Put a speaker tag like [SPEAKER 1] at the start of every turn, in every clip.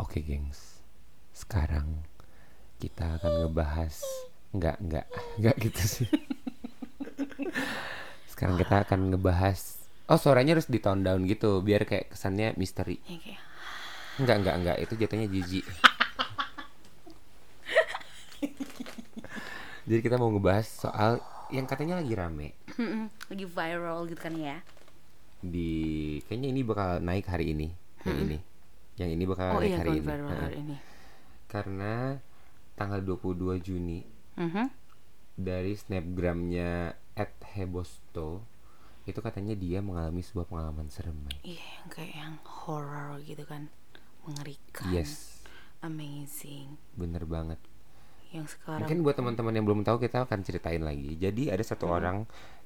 [SPEAKER 1] Oke, gengs. Sekarang kita akan ngebahas nggak nggak nggak gitu sih. Sekarang kita akan ngebahas Oh suaranya harus di tone down gitu biar kayak kesannya misteri.
[SPEAKER 2] Ya, kayak,
[SPEAKER 1] Enggak enggak enggak itu jatuhnya jijik. Jadi kita mau ngebahas soal yang katanya lagi rame
[SPEAKER 2] "Mm-mm, lagi viral gitu kan ya.
[SPEAKER 1] di kayaknya ini bakal naik hari ini yang ini. Yang ini bakal
[SPEAKER 2] Oh iya
[SPEAKER 1] hari ini.
[SPEAKER 2] hari ini.
[SPEAKER 1] Karena tanggal 22 Juni
[SPEAKER 2] Mhm.
[SPEAKER 1] dari snapgramnya @hebosto itu katanya dia mengalami sebuah pengalaman serem.
[SPEAKER 2] Iya yang kayak yang horror gitu kan, mengerikan.
[SPEAKER 1] Yes,
[SPEAKER 2] Amazing.
[SPEAKER 1] bener banget.
[SPEAKER 2] Yang sekarang
[SPEAKER 1] Mungkin buat teman-teman yang belum tahu kita akan ceritain lagi. Jadi ada satu
[SPEAKER 2] Hmm.
[SPEAKER 1] orang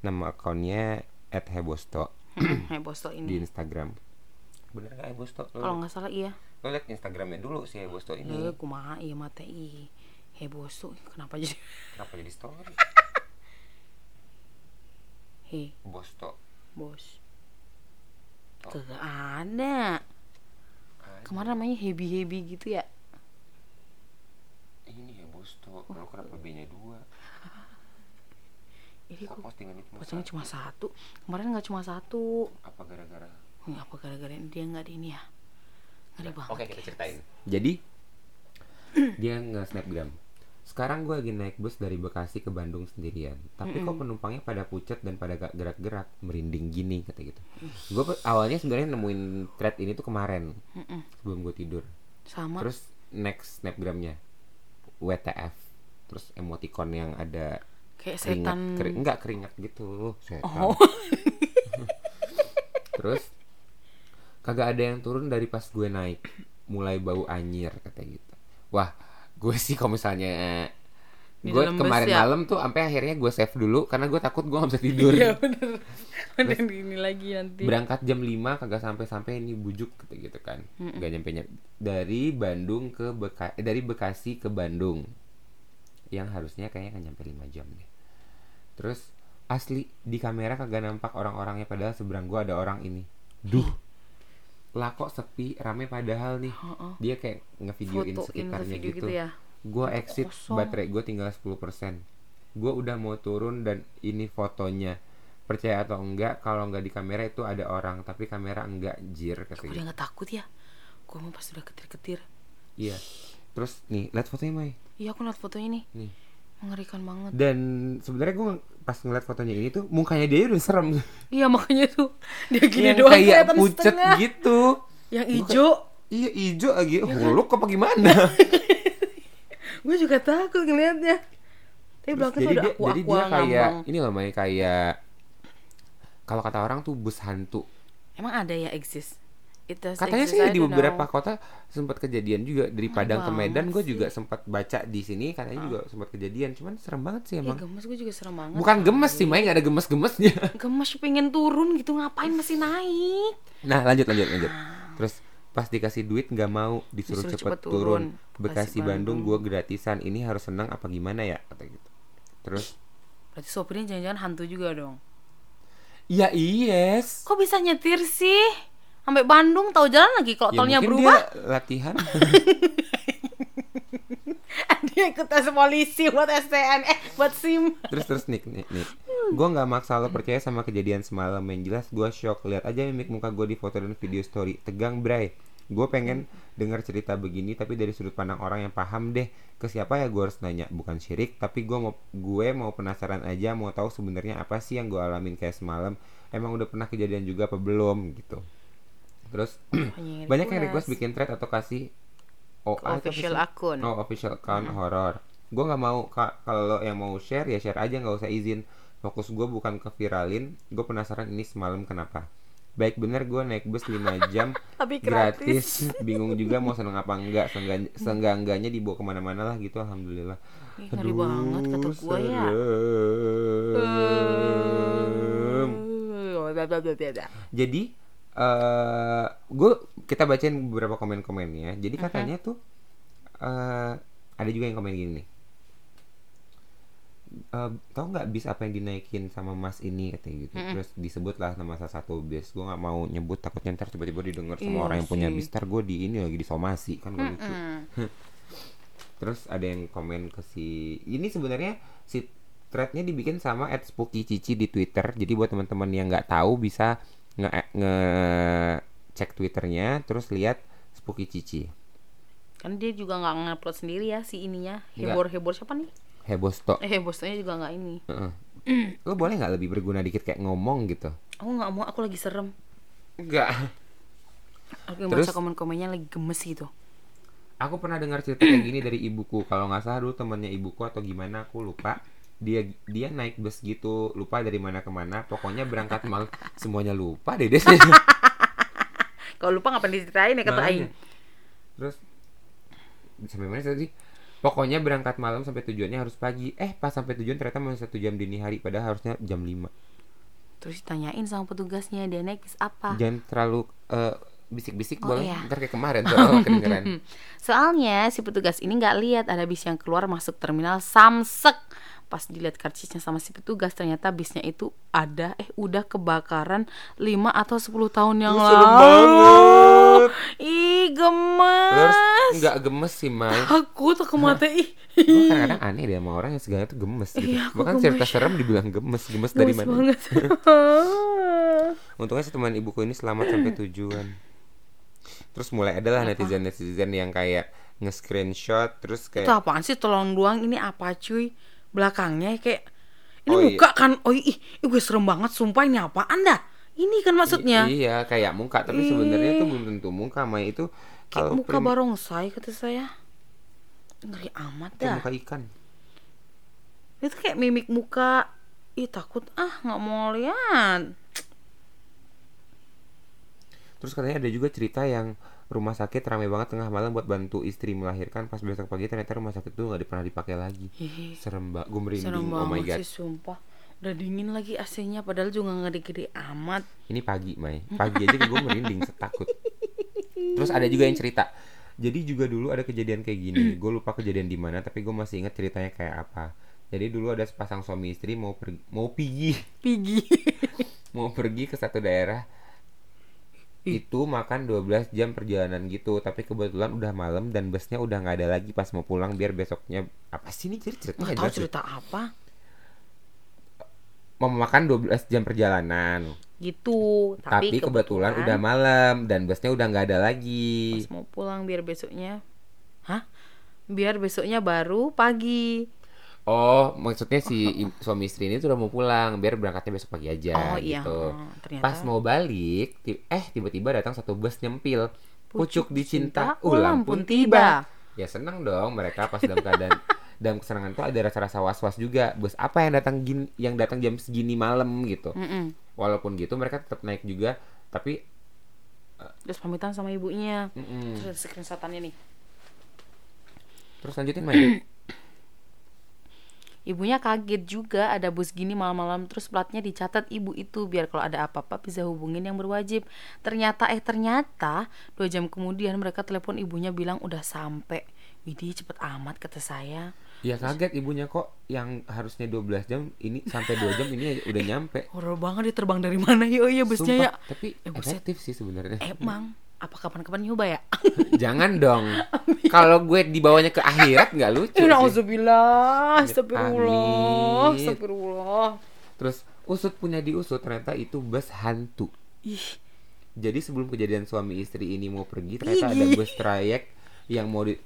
[SPEAKER 1] nama akunnya @hebosto
[SPEAKER 2] Hebosto
[SPEAKER 1] di
[SPEAKER 2] ini.
[SPEAKER 1] Instagram. Bener nggak Hebosto? Lo,
[SPEAKER 2] Kalau nggak salah iya.
[SPEAKER 1] lo liat Instagramnya dulu si Hebosto ini.
[SPEAKER 2] Eh, kumaha iya mata i. Hebosto kenapa jadi
[SPEAKER 1] Kenapa jadi story?
[SPEAKER 2] Hei,
[SPEAKER 1] Bosto.
[SPEAKER 2] bos.
[SPEAKER 1] Oh.
[SPEAKER 2] Kagak ada. Kemarin namanya Hebi Hebi gitu ya.
[SPEAKER 1] Ini Hebosto. Lo kenapa B-nya dua?
[SPEAKER 2] Ini
[SPEAKER 1] Kok
[SPEAKER 2] kok
[SPEAKER 1] postingan itu
[SPEAKER 2] postingnya cuma satu. Kemarin nggak cuma satu.
[SPEAKER 1] apa gara-gara?
[SPEAKER 2] Ini apa gara-gara dia nggak ada ini ya? Ngeri banget.
[SPEAKER 1] Oke kita ceritain. Jadi dia nge-snapgram. Sekarang gue lagi naik bus dari Bekasi ke Bandung sendirian. Tapi kok penumpangnya pada pucat dan pada gak gerak-gerak, merinding gini kata gitu. Gue awalnya sebenarnya nemuin thread ini tuh kemarin
[SPEAKER 2] Mm-mm.
[SPEAKER 1] sebelum gue tidur.
[SPEAKER 2] Sama.
[SPEAKER 1] Terus next snapgramnya WTF. Terus emoticon yang ada
[SPEAKER 2] kayak
[SPEAKER 1] keringat,
[SPEAKER 2] setan.
[SPEAKER 1] keri- enggak keringat gitu, setan.
[SPEAKER 2] Oh.
[SPEAKER 1] Terus kagak ada yang turun dari pas gue naik. Mulai bau anyir kata gitu. Wah, gue sih kalau misalnya gue kemarin
[SPEAKER 2] ya?
[SPEAKER 1] malam tuh sampai akhirnya gue save dulu karena gue takut gue gak bisa tidur.
[SPEAKER 2] Iya bener. Ada ini lagi nanti.
[SPEAKER 1] Berangkat jam 5 kagak sampai-sampai ini bujuk kata gitu kan. Gak nyampe nyampe dari Bandung ke Beka eh, dari Bekasi ke Bandung. Yang harusnya kayaknya kan nyampe 5 jam deh. Terus asli di kamera kagak nampak orang-orangnya padahal seberang gua ada orang ini. Duh. Lah kok sepi, rame padahal nih.
[SPEAKER 2] Heeh.
[SPEAKER 1] Dia kayak ngevideoin
[SPEAKER 2] Fotoin
[SPEAKER 1] sekitarnya gitu.
[SPEAKER 2] gitu ya.
[SPEAKER 1] Gua exit
[SPEAKER 2] Kosong.
[SPEAKER 1] baterai gue tinggal 10%. Gua udah mau turun dan ini fotonya. Percaya atau enggak kalau enggak di kamera itu ada orang, tapi kamera enggak jir
[SPEAKER 2] Kok
[SPEAKER 1] gitu.
[SPEAKER 2] dia nggak takut ya? Gue mau pas udah ketir-ketir.
[SPEAKER 1] Iya. Terus nih, lihat fotonya Mai.
[SPEAKER 2] Iya aku liat fotonya nih.
[SPEAKER 1] Nih.
[SPEAKER 2] Mengerikan banget.
[SPEAKER 1] Dan sebenarnya gue pas ngeliat fotonya ini tuh mukanya dia udah serem.
[SPEAKER 2] Iya makanya tuh dia gini
[SPEAKER 1] yang
[SPEAKER 2] doang
[SPEAKER 1] kayak pucet
[SPEAKER 2] setengah.
[SPEAKER 1] gitu.
[SPEAKER 2] Yang hijau.
[SPEAKER 1] Iya hijau lagi.
[SPEAKER 2] kan?
[SPEAKER 1] Huluk apa gimana?
[SPEAKER 2] Gue juga takut ngeliatnya. Tapi belakang tuh
[SPEAKER 1] dia,
[SPEAKER 2] aqua
[SPEAKER 1] jadi dia kayak ini loh Mai kayak kalau kata orang tuh bus hantu.
[SPEAKER 2] Emang ada ya exist?
[SPEAKER 1] Katanya sih di beberapa
[SPEAKER 2] know.
[SPEAKER 1] kota sempat kejadian juga dari Padang ke Medan gue juga sempat baca di sini katanya juga sempat kejadian cuman serem banget sih
[SPEAKER 2] Iya
[SPEAKER 1] emang.
[SPEAKER 2] gemes gue juga serem banget.
[SPEAKER 1] Bukan gemes sih Mai nggak ada gemes-gemesnya.
[SPEAKER 2] Gemes pengen turun gitu ngapain masih naik?
[SPEAKER 1] Nah lanjut lanjut lanjut. Terus pas dikasih duit nggak mau disuruh,
[SPEAKER 2] Disuruh
[SPEAKER 1] cepet,
[SPEAKER 2] cepet
[SPEAKER 1] turun.
[SPEAKER 2] turun.
[SPEAKER 1] Bekasi
[SPEAKER 2] Bekasi
[SPEAKER 1] Bandung
[SPEAKER 2] Bandung.
[SPEAKER 1] gue gratisan. Ini harus senang apa gimana ya kata gitu. Terus
[SPEAKER 2] Berarti sopirnya jangan-jangan hantu juga dong.
[SPEAKER 1] ya yes.
[SPEAKER 2] Kok bisa nyetir sih? Sampai Bandung tahu jalan lagi kalau
[SPEAKER 1] Ya,
[SPEAKER 2] tolnya berubah.
[SPEAKER 1] dia latihan.
[SPEAKER 2] dia ikut tes polisi buat STN eh buat SIM.
[SPEAKER 1] terus terus nih nih, nih. Gue nggak maksa lo percaya sama kejadian semalam yang jelas gue shock lihat aja mimik muka gue di foto dan video story tegang bray gue pengen dengar cerita begini tapi dari sudut pandang orang yang paham deh ke siapa ya gue harus nanya bukan syirik tapi gue mau gue mau penasaran aja mau tahu sebenarnya apa sih yang gue alamin kayak semalam emang udah pernah kejadian juga apa belum gitu terus
[SPEAKER 2] Banyak
[SPEAKER 1] yang
[SPEAKER 2] request.
[SPEAKER 1] bikin thread atau kasih
[SPEAKER 2] Ke official akun.
[SPEAKER 1] oh official account horor gue nggak mau Kak, kalau yang mau share ya share aja nggak usah izin. Fokus gue bukan ke viralin. Gue penasaran ini semalam kenapa. Baik bener gue naik bus 5 jam
[SPEAKER 2] Tapi gratis.
[SPEAKER 1] bingung juga mau seneng apa enggak. Seenggak- seenggak-enggaknya dibawa ke mana-mana lah gitu alhamdulillah.
[SPEAKER 2] Ih, ngeri banget kata gue ya.
[SPEAKER 1] serem. Jadi eh gue kita bacain beberapa komen-komennya. Jadi katanya tuh eh ada juga yang komen gini nih. eh, tau nggak bis apa yang dinaikin sama mas ini katanya gitu terus disebut lah nama salah satu bis gue nggak mau nyebut takutnya ntar tiba-tiba didengar sama
[SPEAKER 2] Iya
[SPEAKER 1] orang yang punya
[SPEAKER 2] sih.
[SPEAKER 1] bis ntar gue di ini lagi disomasi kan gak lucu
[SPEAKER 2] Mm.
[SPEAKER 1] terus ada yang komen ke si ini sebenarnya si threadnya dibikin sama at spooky cici di twitter jadi buat teman-teman yang nggak tahu bisa nge, nge cek twitternya terus lihat spooky cici
[SPEAKER 2] Kan dia juga nggak ngupload sendiri ya si ininya.
[SPEAKER 1] Nggak.
[SPEAKER 2] Hebor-hebor siapa nih?
[SPEAKER 1] hebosto
[SPEAKER 2] Eh, hebostonya juga nggak ini.
[SPEAKER 1] Heeh. lo boleh nggak lebih berguna dikit kayak ngomong gitu
[SPEAKER 2] Aku nggak mau, aku lagi serem.
[SPEAKER 1] enggak
[SPEAKER 2] Aku
[SPEAKER 1] Terus?
[SPEAKER 2] baca komen-komennya lagi gemes gitu.
[SPEAKER 1] aku pernah dengar cerita kayak gini dari ibuku kalau nggak salah dulu temennya ibuku atau gimana aku lupa dia dia naik bus gitu lupa dari mana ke mana pokoknya berangkat mal semuanya lupa deh
[SPEAKER 2] Kalau lupa ngapain diceritain ya kata. Aing.
[SPEAKER 1] terus sampai mana tadi pokoknya berangkat malam sampai tujuannya harus pagi eh pas sampai tujuan ternyata masih satu jam dini hari padahal harusnya jam 5
[SPEAKER 2] Terus ditanyain sama petugasnya dia naik bis apa.
[SPEAKER 1] jangan terlalu eh, bisik-bisik
[SPEAKER 2] Oh,
[SPEAKER 1] boleh
[SPEAKER 2] iya.
[SPEAKER 1] ntar kayak kemarin soal kedengeran
[SPEAKER 2] Soalnya si petugas ini nggak lihat ada bis yang keluar masuk terminal Samsek. Pas dilihat karcisnya sama si petugas ternyata bisnya itu ada eh udah kebakaran 5 atau 10 tahun yang lalu.
[SPEAKER 1] banget.
[SPEAKER 2] Ih, gemes.
[SPEAKER 1] nggak gemes sih Mai
[SPEAKER 2] Takut aku mati. Ih.
[SPEAKER 1] Gue kadang-kadang aneh deh sama orang yang segala tuh gemes gitu
[SPEAKER 2] Iya, aku
[SPEAKER 1] Bahkan cerita
[SPEAKER 2] gemes.
[SPEAKER 1] serem dibilang gemes Gemes dari
[SPEAKER 2] Gemes
[SPEAKER 1] mana
[SPEAKER 2] banget.
[SPEAKER 1] Untungnya si teman ibuku ini selamat sampai tujuan Terus mulai adalah netizen-netizen yang kayak nge-screenshot Terus
[SPEAKER 2] itu
[SPEAKER 1] kayak
[SPEAKER 2] apaan sih tolong doang ini apa cuy? Belakangnya kayak ini
[SPEAKER 1] Oh, iya.
[SPEAKER 2] muka kan. Oh ih, ih gue serem banget sumpah ini apaan dah? Ini kan maksudnya.
[SPEAKER 1] I- Iya kayak muka Tapi sebenarnya tuh belum tentu muka Mai itu
[SPEAKER 2] Kayak muka
[SPEAKER 1] prim-
[SPEAKER 2] barongsai kata saya. Ngeri amat
[SPEAKER 1] kayak
[SPEAKER 2] dah.
[SPEAKER 1] muka ikan
[SPEAKER 2] Itu kayak mimik muka. Ih takut ah nggak mau lihat.
[SPEAKER 1] Terus katanya ada juga cerita yang rumah sakit ramai banget tengah malam buat bantu istri melahirkan. Pas besok pagi ternyata rumah sakit tuh nggak pernah dipakai lagi. Serem mbak. Gue merinding. Oh my god.
[SPEAKER 2] sih sumpah. Udah dingin lagi AC-nya padahal juga nggak gede-gede amat.
[SPEAKER 1] ini pagi Mai. Pagi aja gue merinding setakut. Terus ada juga yang cerita. Jadi juga dulu ada kejadian kayak gini. Gue lupa kejadian di mana tapi gue masih ingat ceritanya kayak apa. Jadi dulu ada sepasang suami istri mau pergi mau pergi.
[SPEAKER 2] Pigi.
[SPEAKER 1] mau pergi ke satu daerah itu makan 12 jam perjalanan gitu tapi kebetulan udah malam dan busnya udah nggak ada lagi pas mau pulang biar besoknya apa sih ini cerita
[SPEAKER 2] Nggak tahu
[SPEAKER 1] deh.
[SPEAKER 2] cerita apa.
[SPEAKER 1] mau makan 12 jam perjalanan
[SPEAKER 2] Gitu.
[SPEAKER 1] tapi, kebetulan, udah malam dan busnya udah nggak ada lagi
[SPEAKER 2] pas mau pulang biar besoknya hah biar besoknya baru pagi
[SPEAKER 1] oh maksudnya si suami istri ini tuh udah mau pulang biar berangkatnya besok pagi aja
[SPEAKER 2] oh iya.
[SPEAKER 1] gitu.
[SPEAKER 2] Ternyata.
[SPEAKER 1] Pas mau balik eh tiba-tiba datang satu bus nyempil. Pucuk dicinta
[SPEAKER 2] cinta,
[SPEAKER 1] ulang pun
[SPEAKER 2] pun
[SPEAKER 1] tiba. ya senang dong mereka pas dalam keadaan dalam kesenangan tuh ada rasa-rasa was-was juga. Bus apa yang datang gin, yang datang jam segini malam gitu.
[SPEAKER 2] Mm-mm.
[SPEAKER 1] walaupun gitu mereka tetap naik juga tapi
[SPEAKER 2] terus pamitan sama ibunya.
[SPEAKER 1] Mm-mm.
[SPEAKER 2] terus ada screenshotannya nih.
[SPEAKER 1] Terus lanjutin main
[SPEAKER 2] ibunya kaget juga ada bus gini malam-malam terus platnya dicatat ibu itu biar kalau ada apa-apa bisa hubungin yang berwajib. Ternyata eh ternyata dua jam kemudian mereka telepon ibunya bilang udah sampai. Widih cepet amat kata saya.
[SPEAKER 1] Ya kaget ibunya kok yang harusnya 12 jam ini sampai 2 jam ini udah nyampe.
[SPEAKER 2] Horor banget dia terbang dari mana. Ya oh iya busnya ya.
[SPEAKER 1] Sumpah, tapi
[SPEAKER 2] Eh,
[SPEAKER 1] efektif sih sebenarnya.
[SPEAKER 2] Emang apa kapan-kapan nyoba ya?
[SPEAKER 1] Jangan dong. Kalau gue dibawanya ke akhirat nggak lucu
[SPEAKER 2] Ya
[SPEAKER 1] sih.
[SPEAKER 2] Nauzubillah, astagfirullah, astagfirullah.
[SPEAKER 1] terus usut punya diusut ternyata itu bus hantu.
[SPEAKER 2] Ih,
[SPEAKER 1] jadi sebelum kejadian suami istri ini mau pergi ternyata ada
[SPEAKER 2] Ih.
[SPEAKER 1] bus trayek yang mau di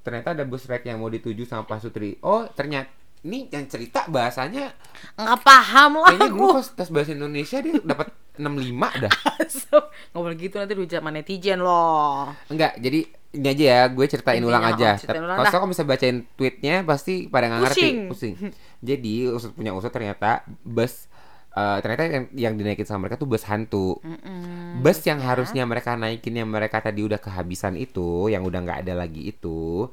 [SPEAKER 1] ternyata ada bus trayek yang mau dituju sama Pak Sutri. Oh ternyata ini yang cerita bahasanya
[SPEAKER 2] nggak paham lah
[SPEAKER 1] kayaknya dulu pas tes bahasa Indonesia dia dapat 65 dah
[SPEAKER 2] Nggak boleh gitu nanti dihujat sama netizen loh.
[SPEAKER 1] Enggak, jadi ini aja ya, gue ceritain
[SPEAKER 2] Intinya,
[SPEAKER 1] ulang aja.
[SPEAKER 2] oh,
[SPEAKER 1] Kalau
[SPEAKER 2] dah.
[SPEAKER 1] kamu bisa bacain tweetnya, pasti pada nggak ngerti,
[SPEAKER 2] Pusing.
[SPEAKER 1] Jadi usut punya usut ternyata bus eh, ternyata yang, yang dinaikin sama mereka tuh bus hantu.
[SPEAKER 2] Mm-mm.
[SPEAKER 1] Bus yang harusnya mereka naikin yang mereka tadi udah kehabisan itu, yang udah nggak ada lagi itu,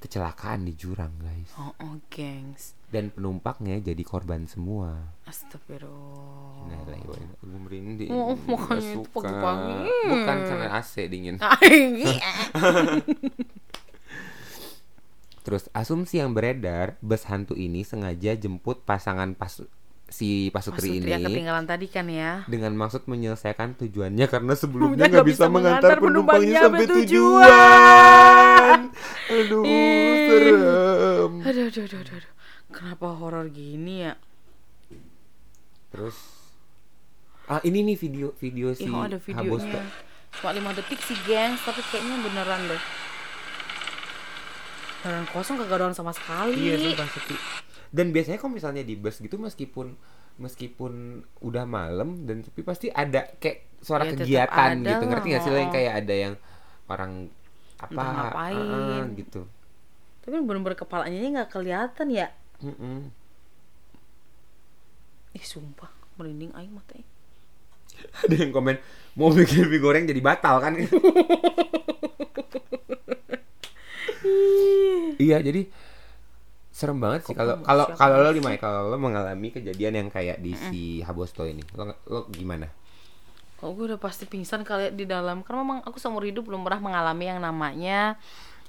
[SPEAKER 1] kecelakaan di jurang guys.
[SPEAKER 2] Oh, oh, gengs.
[SPEAKER 1] Dan penumpangnya jadi korban semua.
[SPEAKER 2] Astagfirullah.
[SPEAKER 1] Nah, lah, gue merinding.
[SPEAKER 2] Oh, makanya itu pagi-pagi.
[SPEAKER 1] Bukan karena AC dingin. Terus asumsi yang beredar, bus hantu ini sengaja jemput pasangan pas si pasutri,
[SPEAKER 2] Pasutri yang
[SPEAKER 1] ini
[SPEAKER 2] ketinggalan tadi kan ya.
[SPEAKER 1] dengan maksud menyelesaikan tujuannya karena sebelumnya nggak bisa
[SPEAKER 2] bisa
[SPEAKER 1] mengantar penumpangnya sampai tujuan. Aduh, serem.
[SPEAKER 2] Aduh, aduh, aduh, aduh, aduh. Kenapa horor gini ya?
[SPEAKER 1] Terus ah ini nih video video si
[SPEAKER 2] Ih, oh, ada
[SPEAKER 1] Habos
[SPEAKER 2] videonya. Cuma 5 detik sih, gengs, tapi kayaknya beneran deh. Beneran kosong kagak ada orang sama sekali.
[SPEAKER 1] Iya sumpah sepi. Dan biasanya kalau misalnya di bus gitu meskipun meskipun udah malam dan sepi pasti ada kayak suara
[SPEAKER 2] Ya,
[SPEAKER 1] kegiatan
[SPEAKER 2] ada
[SPEAKER 1] gitu. Ngerti gak sih lo yang kayak ada yang orang apa
[SPEAKER 2] ngapain.
[SPEAKER 1] ah, gitu.
[SPEAKER 2] Tapi bener-bener kepalanya nggak kelihatan ya.
[SPEAKER 1] Mm-mm.
[SPEAKER 2] Ih, sumpah, merinding aing matanya.
[SPEAKER 1] Ada yang komen mau bikin mie goreng jadi batal kan? iya jadi serem banget sih kalau kalau kalau lo
[SPEAKER 2] sih?
[SPEAKER 1] gimana kalau lo mengalami kejadian yang kayak di si Habosto ini lo lo gimana?
[SPEAKER 2] Kalau gue udah pasti pingsan kali ya di dalam Karena memang aku seumur hidup belum pernah mengalami yang namanya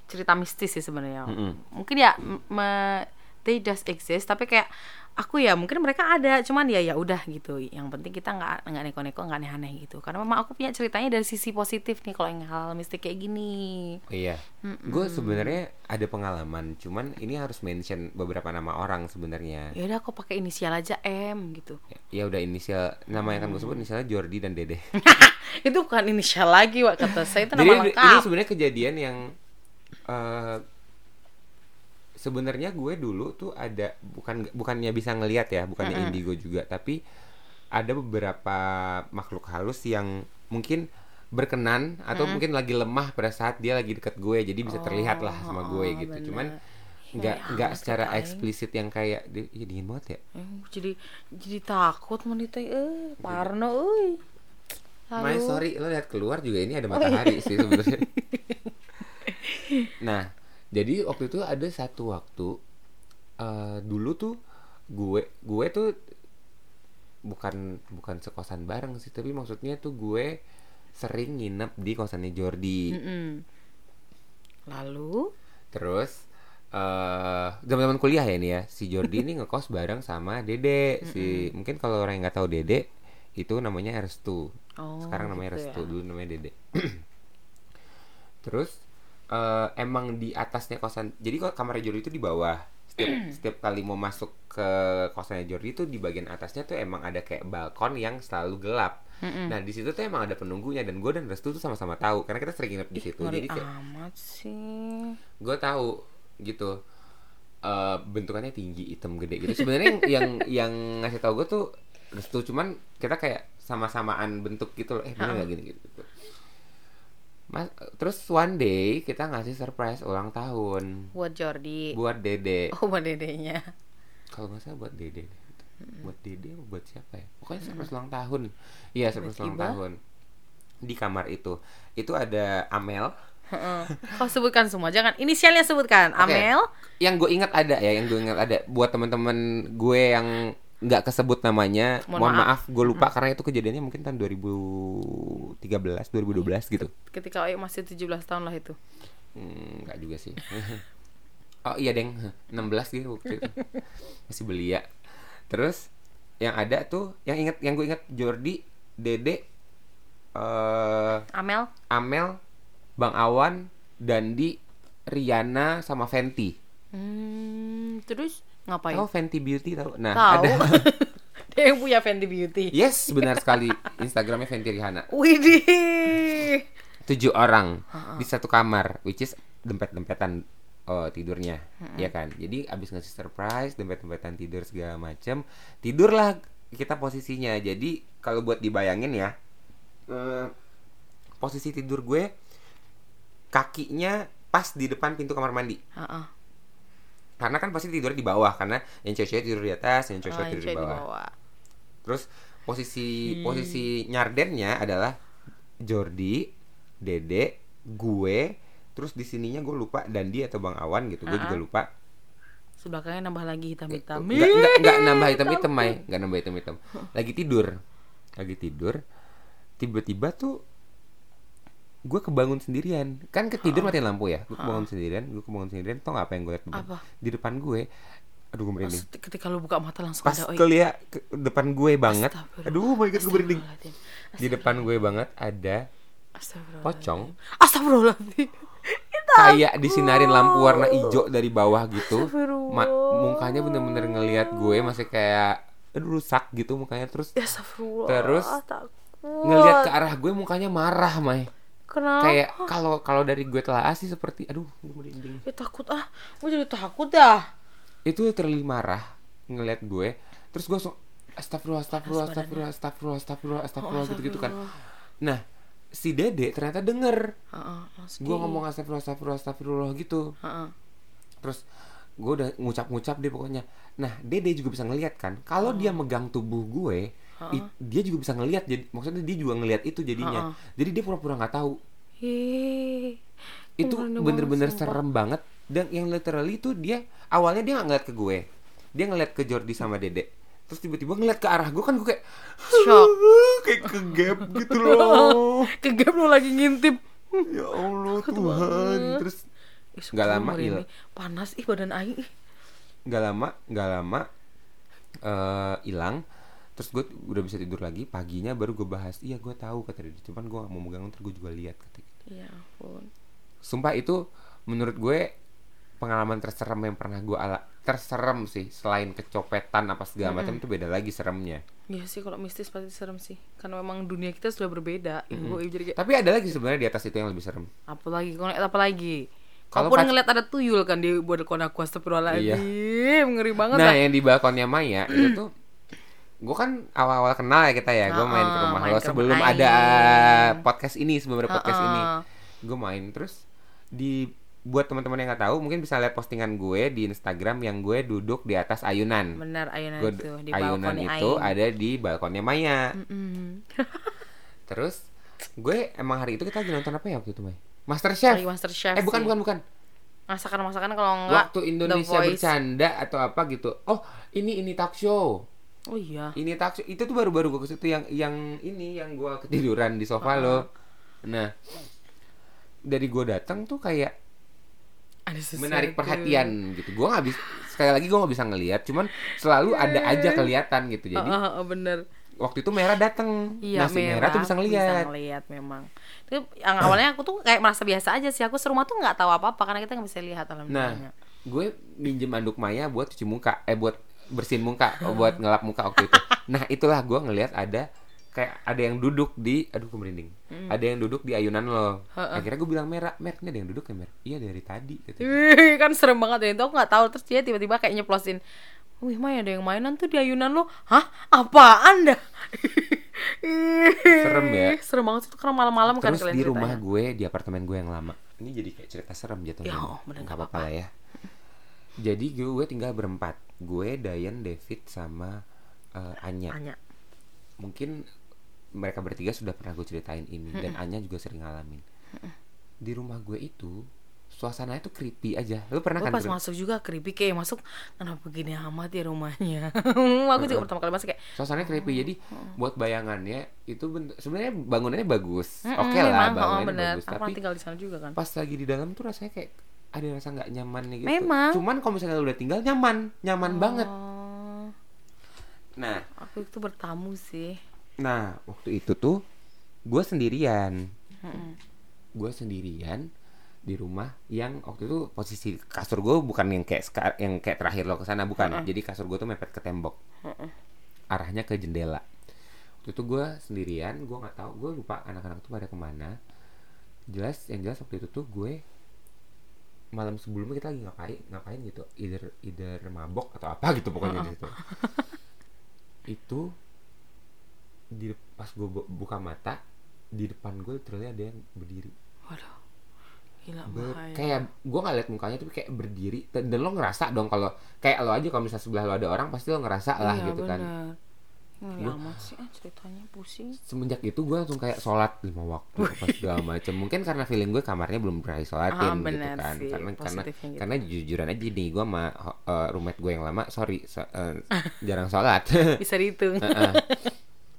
[SPEAKER 2] cerita mistis sih sebenarnya.
[SPEAKER 1] Mm-mm.
[SPEAKER 2] Mungkin ya me- they just exist tapi kayak aku ya mungkin mereka ada cuman ya ya udah gitu. Yang penting kita nggak nggak neko-neko nggak aneh-aneh gitu. Karena memang aku punya ceritanya dari sisi positif nih kalau yang hal mistik kayak gini.
[SPEAKER 1] Oh, iya, gue sebenarnya ada pengalaman, cuman ini harus mention beberapa nama orang sebenarnya.
[SPEAKER 2] Ya udah aku pakai inisial aja M gitu.
[SPEAKER 1] Ya udah inisial nama yang akan gue sebut inisialnya Jordi dan Dede.
[SPEAKER 2] itu bukan inisial lagi Wak kata saya itu
[SPEAKER 1] Jadi
[SPEAKER 2] nama
[SPEAKER 1] ini
[SPEAKER 2] lengkap.
[SPEAKER 1] sebenarnya kejadian yang eh sebenarnya gue dulu tuh ada bukan bukannya bisa ngelihat ya, bukannya indigo juga, tapi ada beberapa makhluk halus yang mungkin berkenan atau mungkin lagi lemah pada saat dia lagi deket gue, jadi bisa terlihat lah sama gue
[SPEAKER 2] oh,
[SPEAKER 1] gitu.
[SPEAKER 2] bener.
[SPEAKER 1] Cuman
[SPEAKER 2] Ih,
[SPEAKER 1] nggak
[SPEAKER 2] nggak
[SPEAKER 1] nggak
[SPEAKER 2] hangat
[SPEAKER 1] secara
[SPEAKER 2] kata aing.
[SPEAKER 1] eksplisit yang kayak ya dingin banget ya.
[SPEAKER 2] Eh, jadi jadi takut menita eh parno euy.
[SPEAKER 1] My
[SPEAKER 2] Lalu-
[SPEAKER 1] sorry, lo lihat keluar juga ini ada matahari sih sebenarnya. nah, jadi waktu itu ada satu waktu eh dulu tuh gue gue tuh bukan bukan sekosan bareng sih, tapi maksudnya tuh gue sering nginep di kosannya Jordi.
[SPEAKER 2] Mm-mm. Lalu
[SPEAKER 1] Terus eh zaman-zaman kuliah ya ini ya, si Jordi ini ngekos bareng sama Dede. Si mungkin kalau orang yang nggak tahu Dede itu namanya Restu.
[SPEAKER 2] Oh,
[SPEAKER 1] Sekarang namanya
[SPEAKER 2] gitu
[SPEAKER 1] Restu,
[SPEAKER 2] ya.
[SPEAKER 1] dulu namanya Dede. Terus eh emang di atasnya kosan. Jadi kok kamarnya Jordi itu di bawah. Setiap setiap kali mau masuk ke kosannya Jordi itu di bagian atasnya tuh emang ada kayak balkon yang selalu gelap. Nah, di situ tuh emang ada penunggunya dan gue dan Restu tuh sama-sama tahu karena kita sering nginep di situ. Jadi kayak
[SPEAKER 2] amat sih.
[SPEAKER 1] gue tahu gitu eh bentukannya tinggi hitam gede gitu sebenarnya yang yang yang ngasih tahu gue tuh restu cuman kita kayak sama-samaan bentuk gitu loh eh bener nggak gini gitu Mas, terus one day kita ngasih surprise ulang tahun
[SPEAKER 2] Buat Jordi.
[SPEAKER 1] buat dede
[SPEAKER 2] Oh, buat dedenya.
[SPEAKER 1] kalau nggak salah buat dede buat dede buat siapa ya pokoknya surprise ulang tahun iya surprise ulang tahun di kamar itu itu ada Amel.
[SPEAKER 2] Kau sebutkan semua, jangan inisialnya sebutkan.
[SPEAKER 1] Oke.
[SPEAKER 2] Amel.
[SPEAKER 1] yang gue ingat ada ya yang gue ingat ada buat teman-teman gue yang nggak kesebut namanya.
[SPEAKER 2] Mohon
[SPEAKER 1] mohon,
[SPEAKER 2] maaf.
[SPEAKER 1] maaf, gue lupa karena itu kejadiannya mungkin tahun 2013 2012 gitu.
[SPEAKER 2] Ketika Oyo masih 17 tahun lah itu.
[SPEAKER 1] Hmm, nggak juga sih. Oh iya deng. 16 gitu waktu itu. Masih belia. Terus yang ada tuh yang ingat yang gue ingat Jordi Dede eh
[SPEAKER 2] Amel.
[SPEAKER 1] Amel Bang Awan Dandi Riana sama Fenty.
[SPEAKER 2] Hmm, terus ngapain?
[SPEAKER 1] Oh Fenty Beauty tahu? Nah
[SPEAKER 2] Tahu.
[SPEAKER 1] ada
[SPEAKER 2] Dia yang punya Fenty Beauty.
[SPEAKER 1] Yes benar sekali Instagramnya Fenty Rihanna
[SPEAKER 2] Widih.
[SPEAKER 1] Tujuh orang di satu kamar Which is dempet-dempetan oh, tidurnya ya kan Jadi abis ngasih surprise Dempet-dempetan tidur segala macem Tidurlah kita posisinya Jadi kalau buat dibayangin ya eh, Posisi tidur gue Kakinya pas di depan pintu kamar mandi
[SPEAKER 2] Heeh.
[SPEAKER 1] Karena kan pasti tidurnya di bawah Karena yang cewek-cewek tidur di atas Yang
[SPEAKER 2] Oh,
[SPEAKER 1] cewek-cewek
[SPEAKER 2] yang
[SPEAKER 1] tidur di
[SPEAKER 2] cewek di
[SPEAKER 1] bawah
[SPEAKER 2] bawah.
[SPEAKER 1] Terus posisi
[SPEAKER 2] Hmm.
[SPEAKER 1] posisi nyardennya adalah Jordi, Dede, gue, terus di sininya gue lupa Dandi atau Bang Awan gitu. Gue juga lupa.
[SPEAKER 2] Sebelahnya nambah lagi hitam-hitam.
[SPEAKER 1] Enggak enggak enggak nambah hitam-hitam, Mai. Enggak nambah hitam-hitam. Lagi tidur. Lagi tidur. Tiba-tiba tuh gue kebangun sendirian. Kan ketidur matiin lampu ya? Gue kebangun sendirian gue kebangun sendirian. Tau gak apa yang gue liat
[SPEAKER 2] Apa?
[SPEAKER 1] di depan gue aduh gue merinding.
[SPEAKER 2] Pas ketika lu buka mata langsung
[SPEAKER 1] pas
[SPEAKER 2] ada oi.
[SPEAKER 1] ke depan gue banget. Aduh my god gue merinding. Di depan gue banget ada pocong.
[SPEAKER 2] Astagfirullahaladzim.
[SPEAKER 1] kayak disinarin lampu warna hijau dari bawah gitu. Ma- mukanya bener-bener ngelihat gue masih kayak aduh rusak gitu mukanya. Terus
[SPEAKER 2] Ya.
[SPEAKER 1] Terus, ngelihat ke arah gue mukanya marah Mai
[SPEAKER 2] Kenapa?
[SPEAKER 1] kayak kalau kalau dari gue telah sih seperti aduh gue merinding
[SPEAKER 2] Ya takut ah. Gue jadi takut dah.
[SPEAKER 1] itu terlalu marah ngelihat gue. Terus gue langsung astagfirullah astagfirullah astagfirullah astagfirullah astagfirullah astagfirullah gitu gitu kan nah si dede ternyata denger.
[SPEAKER 2] Heeh, langsung
[SPEAKER 1] gue ngomong astagfirullah astagfirullah astagfirullah gitu.
[SPEAKER 2] Heeh.
[SPEAKER 1] terus gue udah ngucap-ngucap deh pokoknya. Nah dede juga bisa ngelihat kan kalau dia megang tubuh gue i- dia juga bisa ngelihat jadi maksudnya dia juga ngelihat itu jadinya. Jadi dia pura-pura nggak tahu.
[SPEAKER 2] Ih.
[SPEAKER 1] itu bener-bener serem banget. Dan yang literally itu dia awalnya dia nggak ngeliat ke gue. Dia ngeliat ke Jordi sama Dede. Terus tiba-tiba ngeliat ke arah gue kan gue kayak
[SPEAKER 2] Shock.
[SPEAKER 1] kayak ke gap gitu loh.
[SPEAKER 2] Kegap lu lagi ngintip.
[SPEAKER 1] ya Allah Tuhan. terus
[SPEAKER 2] Ih,
[SPEAKER 1] nggak lama il.
[SPEAKER 2] Panas ih badan aing.
[SPEAKER 1] nggak lama nggak lama eh, hilang terus gue udah bisa tidur lagi paginya baru gue bahas iya gue tahu kata dia cuman gue mau megang ntar gue juga lihat kata gitu.
[SPEAKER 2] Ya ampun.
[SPEAKER 1] sumpah itu menurut gue pengalaman terserem yang pernah gue ala terserem sih selain kecopetan apa segala macam itu beda lagi seremnya
[SPEAKER 2] Iya sih kalau mistis pasti serem sih. Karena memang dunia kita sudah berbeda. Ibu jadi kayak
[SPEAKER 1] tapi ada lagi sebenarnya di atas itu yang lebih serem
[SPEAKER 2] apa lagi? Kalau apa lagi?
[SPEAKER 1] Kalau
[SPEAKER 2] pun
[SPEAKER 1] pas-
[SPEAKER 2] ngeliat ada tuyul kan di balkon aku astagfirullahaladzim. Ngeri banget
[SPEAKER 1] nah
[SPEAKER 2] dah.
[SPEAKER 1] yang di balkonnya Maya itu tuh gue kan awal-awal kenal ya kita ya gue main ke
[SPEAKER 2] Ah,
[SPEAKER 1] rumah.
[SPEAKER 2] main
[SPEAKER 1] lo sebelum
[SPEAKER 2] rumah.
[SPEAKER 1] ada
[SPEAKER 2] Aing.
[SPEAKER 1] podcast ini sebelum ada podcast ini. Gue main terus di buat teman-teman yang nggak tahu mungkin bisa lihat postingan gue di Instagram yang gue duduk di atas ayunan.
[SPEAKER 2] Benar ayunan
[SPEAKER 1] Gue
[SPEAKER 2] itu di
[SPEAKER 1] ayunan itu ada di balkonnya Maya.
[SPEAKER 2] Mm.
[SPEAKER 1] terus gue emang hari itu kita lagi nonton apa ya waktu itu May Master Chef
[SPEAKER 2] Lagi Master Chef
[SPEAKER 1] eh bukan
[SPEAKER 2] sih.
[SPEAKER 1] bukan bukan.
[SPEAKER 2] Masakan-masakan kalau enggak
[SPEAKER 1] waktu Indonesia bercanda atau apa gitu. Oh ini ini talk show
[SPEAKER 2] Oh iya.
[SPEAKER 1] ini talk show itu tuh baru-baru gue ke situ yang yang ini yang gue ketiduran di sofa lo nah dari gue datang tuh kayak
[SPEAKER 2] Ada
[SPEAKER 1] menarik perhatian gitu gue nggak bisa sekali lagi gue nggak bisa ngelihat cuman selalu ada aja kelihatan gitu jadi
[SPEAKER 2] Heeh, heeh, bener.
[SPEAKER 1] waktu itu merah datang
[SPEAKER 2] Iya,
[SPEAKER 1] nah si merah, tuh bisa ngelihat
[SPEAKER 2] ngelihat memang. Itu yang awalnya aku tuh kayak merasa biasa aja sih. Aku serumah tuh nggak tahu apa-apa karena kita nggak bisa lihat
[SPEAKER 1] nah
[SPEAKER 2] alhamdulillah.
[SPEAKER 1] gue minjem anduk Maya buat cuci muka eh buat bersihin muka buat ngelap muka waktu itu nah itulah gue ngelihat ada kayak ada yang duduk di aduh gue merinding
[SPEAKER 2] Hmm.
[SPEAKER 1] ada yang duduk di ayunan lo akhirnya gue bilang merah mer ini ada yang duduk ya mer iya dari tadi gitu.
[SPEAKER 2] Kan serem banget ya itu aku nggak tahu terus dia tiba-tiba kayak nyeplosin Wih, Maya ada yang mainan tuh di ayunan lo. Hah? Apaan dah?
[SPEAKER 1] Serem ya.
[SPEAKER 2] Serem banget itu karena malam-malam kan
[SPEAKER 1] terus di rumah
[SPEAKER 2] ceritanya.
[SPEAKER 1] gue di apartemen gue yang lama ini jadi kayak cerita serem jatuhnya
[SPEAKER 2] Ya, oh, bener,
[SPEAKER 1] nggak
[SPEAKER 2] nggak
[SPEAKER 1] apa-apa lah ya jadi gue, gue tinggal berempat. Gue Dayan David sama eh, Anya.
[SPEAKER 2] Anya.
[SPEAKER 1] mungkin mereka bertiga sudah pernah gue ceritain ini dan Anya juga sering ngalamin. Di rumah gue itu suasananya tuh creepy aja. Lu pernah
[SPEAKER 2] Gue
[SPEAKER 1] kan
[SPEAKER 2] pas masuk juga creepy kayak masuk kenapa begini amat ya rumahnya. aku juga pertama kali masuk kayak
[SPEAKER 1] suasananya creepy. Jadi buat bayangannya itu sebenarnya bangunannya bagus.
[SPEAKER 2] "Mm-mm,
[SPEAKER 1] oke lah
[SPEAKER 2] memang, oh,
[SPEAKER 1] bangunannya
[SPEAKER 2] bener.
[SPEAKER 1] bagus.
[SPEAKER 2] Aku
[SPEAKER 1] tapi
[SPEAKER 2] tinggal di sana juga kan.
[SPEAKER 1] pas lagi di dalam tuh rasanya kayak ada rasa nggak nyaman nih gitu.
[SPEAKER 2] Memang.
[SPEAKER 1] cuman kalau misalnya udah tinggal nyaman. Nyaman banget.
[SPEAKER 2] Oh,
[SPEAKER 1] nah.
[SPEAKER 2] Aku itu bertamu sih.
[SPEAKER 1] nah waktu itu tuh gue sendirian.
[SPEAKER 2] Mm-mm.
[SPEAKER 1] gue sendirian di rumah yang waktu itu posisi kasur gue bukan yang kayak seka- yang kayak terakhir lo ke sana bukan. Jadi kasur gue tuh mepet ke tembok. Arahnya ke jendela. Waktu itu gue sendirian gue nggak tahu gue lupa anak-anak tuh pada ke mana. Jelas yang jelas waktu itu tuh gue malam sebelumnya kita lagi ngapain ngapain gitu either either mabok atau apa gitu pokoknya di situ itu di pas gue buka mata di depan gue terlihat ada yang berdiri
[SPEAKER 2] Waduh. Gila
[SPEAKER 1] Ber-
[SPEAKER 2] bahaya.
[SPEAKER 1] kayak gue nggak liat mukanya tapi kayak berdiri dan, lo ngerasa dong kalau kayak lo aja kalau misalnya sebelah lo ada orang pasti lo ngerasa lah
[SPEAKER 2] Iya,
[SPEAKER 1] gitu kan
[SPEAKER 2] bener. Ngeri
[SPEAKER 1] Gua-
[SPEAKER 2] amat sih ah, ceritanya pusing.
[SPEAKER 1] semenjak itu gue langsung kayak sholat lima waktu apa segala macam mungkin karena feeling gue kamarnya belum pernah disolatin
[SPEAKER 2] Ah,
[SPEAKER 1] gitu kan
[SPEAKER 2] sih,
[SPEAKER 1] karena karena
[SPEAKER 2] gitu.
[SPEAKER 1] karena jujuran aja nih gue sama uh, roommate gue yang lama sorry so- uh, jarang sholat
[SPEAKER 2] Bisa dihitung.
[SPEAKER 1] Heeh.